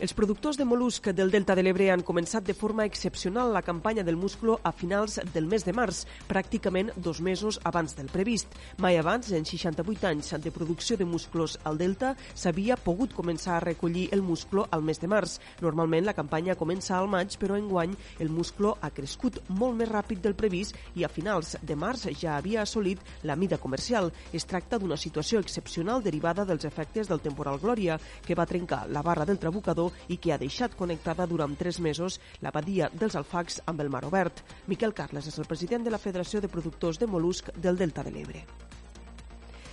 Els productors de mol·lusc del Delta de l'Ebre han començat de forma excepcional la campanya del musclo a finals del mes de març, pràcticament dos mesos abans del previst. Mai abans, en 68 anys de producció de musclos al Delta, s'havia pogut començar a recollir el musclo al mes de març. Normalment la campanya comença al maig, però enguany el musclo ha crescut molt més ràpid del previst i a finals de març ja havia assolit la mida comercial. Es tracta d'una situació excepcional derivada dels efectes del temporal Glòria, que va trencar la barra del trabucador i que ha deixat connectada durant tres mesos la badia dels Alfacs amb el Mar Obert. Miquel Carles és el president de la Federació de Productors de Molusc del Delta de l'Ebre.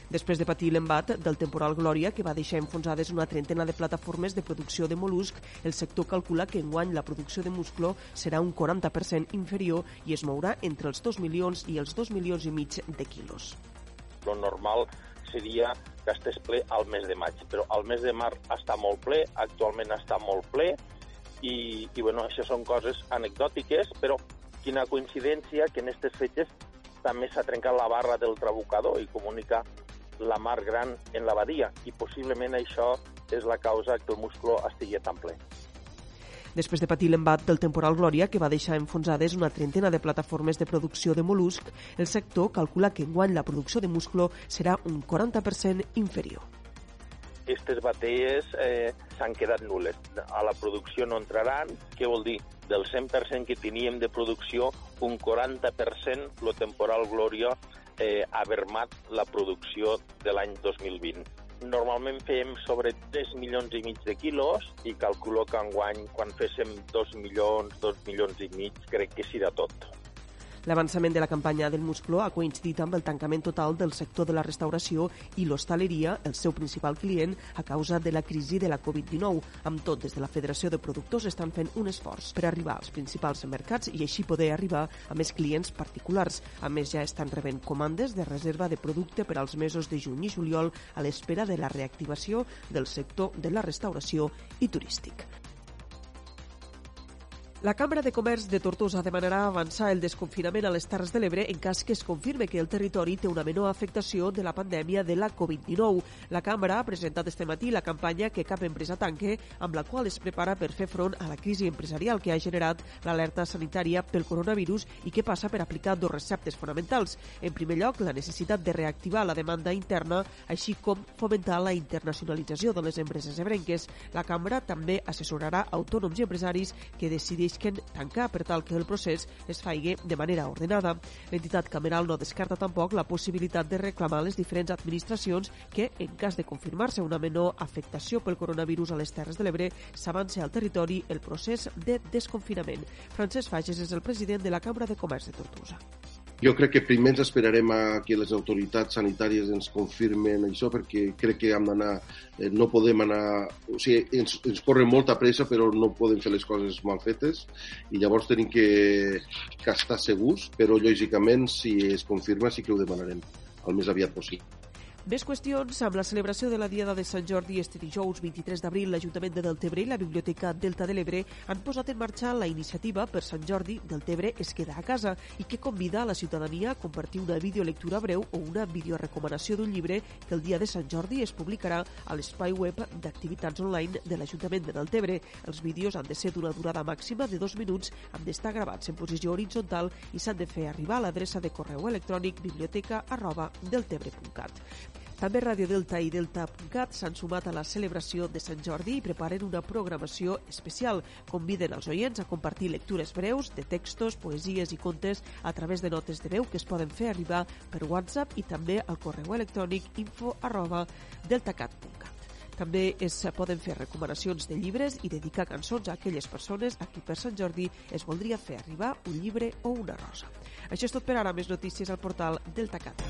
Després de patir l'embat del temporal Glòria, que va deixar enfonsades una trentena de plataformes de producció de mol·lusc, el sector calcula que enguany la producció de musclo serà un 40% inferior i es mourà entre els 2 milions i els 2 milions i mig de quilos. Lo normal seria que estigués ple al mes de maig, però al mes de mar està molt ple, actualment està molt ple, i, i bueno, això són coses anecdòtiques, però quina coincidència que en aquestes fetges també s'ha trencat la barra del trabucador i comunica la mar gran en la badia, i possiblement això és la causa que el musclo estigui tan ple. Després de patir l'embat del temporal Glòria, que va deixar enfonsades una trentena de plataformes de producció de mol·lusc, el sector calcula que enguany la producció de musclo serà un 40% inferior. Aquestes batalles eh, s'han quedat nules. A la producció no entraran. Què vol dir? Del 100% que teníem de producció, un 40% el temporal Glòria eh, ha vermat la producció de l'any 2020 normalment fem sobre 3 milions i mig de quilos i calculo que enguany, quan féssim 2 milions, 2 milions i mig, crec que serà tot. L'avançament de la campanya del musclo ha coincidit amb el tancament total del sector de la restauració i l'hostaleria, el seu principal client, a causa de la crisi de la Covid-19. Amb tot, des de la Federació de Productors estan fent un esforç per arribar als principals mercats i així poder arribar a més clients particulars. A més, ja estan rebent comandes de reserva de producte per als mesos de juny i juliol a l'espera de la reactivació del sector de la restauració i turístic. La Cambra de Comerç de Tortosa demanarà avançar el desconfinament a les Terres de l'Ebre en cas que es confirme que el territori té una menor afectació de la pandèmia de la Covid-19. La Cambra ha presentat este matí la campanya que cap empresa tanque, amb la qual es prepara per fer front a la crisi empresarial que ha generat l'alerta sanitària pel coronavirus i que passa per aplicar dos receptes fonamentals. En primer lloc, la necessitat de reactivar la demanda interna, així com fomentar la internacionalització de les empreses ebrenques. La Cambra també assessorarà autònoms i empresaris que decideixen decidisquen tancar per tal que el procés es faigui de manera ordenada. L'entitat cameral no descarta tampoc la possibilitat de reclamar les diferents administracions que, en cas de confirmar-se una menor afectació pel coronavirus a les Terres de l'Ebre, s'avanci al territori el procés de desconfinament. Francesc Fages és el president de la Cambra de Comerç de Tortosa. Jo crec que primer ens esperarem a que les autoritats sanitàries ens confirmen això, perquè crec que hem d'anar, eh, no podem anar... O sigui, ens, ens corre molta pressa, però no podem fer les coses mal fetes, i llavors tenim que, que estar segurs, però lògicament, si es confirma, sí que ho demanarem el més aviat possible. Més qüestions. Amb la celebració de la Diada de Sant Jordi este dijous 23 d'abril, l'Ajuntament de Deltebre i la Biblioteca Delta de l'Ebre han posat en marxa la iniciativa per Sant Jordi Deltebre es queda a casa i que convida a la ciutadania a compartir una videolectura breu o una videorecomanació d'un llibre que el dia de Sant Jordi es publicarà a l'espai web d'activitats online de l'Ajuntament de Deltebre. Els vídeos han de ser d'una durada màxima de dos minuts, han d'estar gravats en posició horitzontal i s'han de fer arribar a l'adreça de correu electrònic biblioteca arroba deltebre.cat. També Radio Delta i Delta.cat s'han sumat a la celebració de Sant Jordi i preparen una programació especial. Conviden els oients a compartir lectures breus de textos, poesies i contes a través de notes de veu que es poden fer arribar per WhatsApp i també al correu electrònic info arroba deltacat.cat. També es poden fer recomanacions de llibres i dedicar cançons a aquelles persones a qui per Sant Jordi es voldria fer arribar un llibre o una rosa. Això és tot per ara. Més notícies al portal Delta Cat.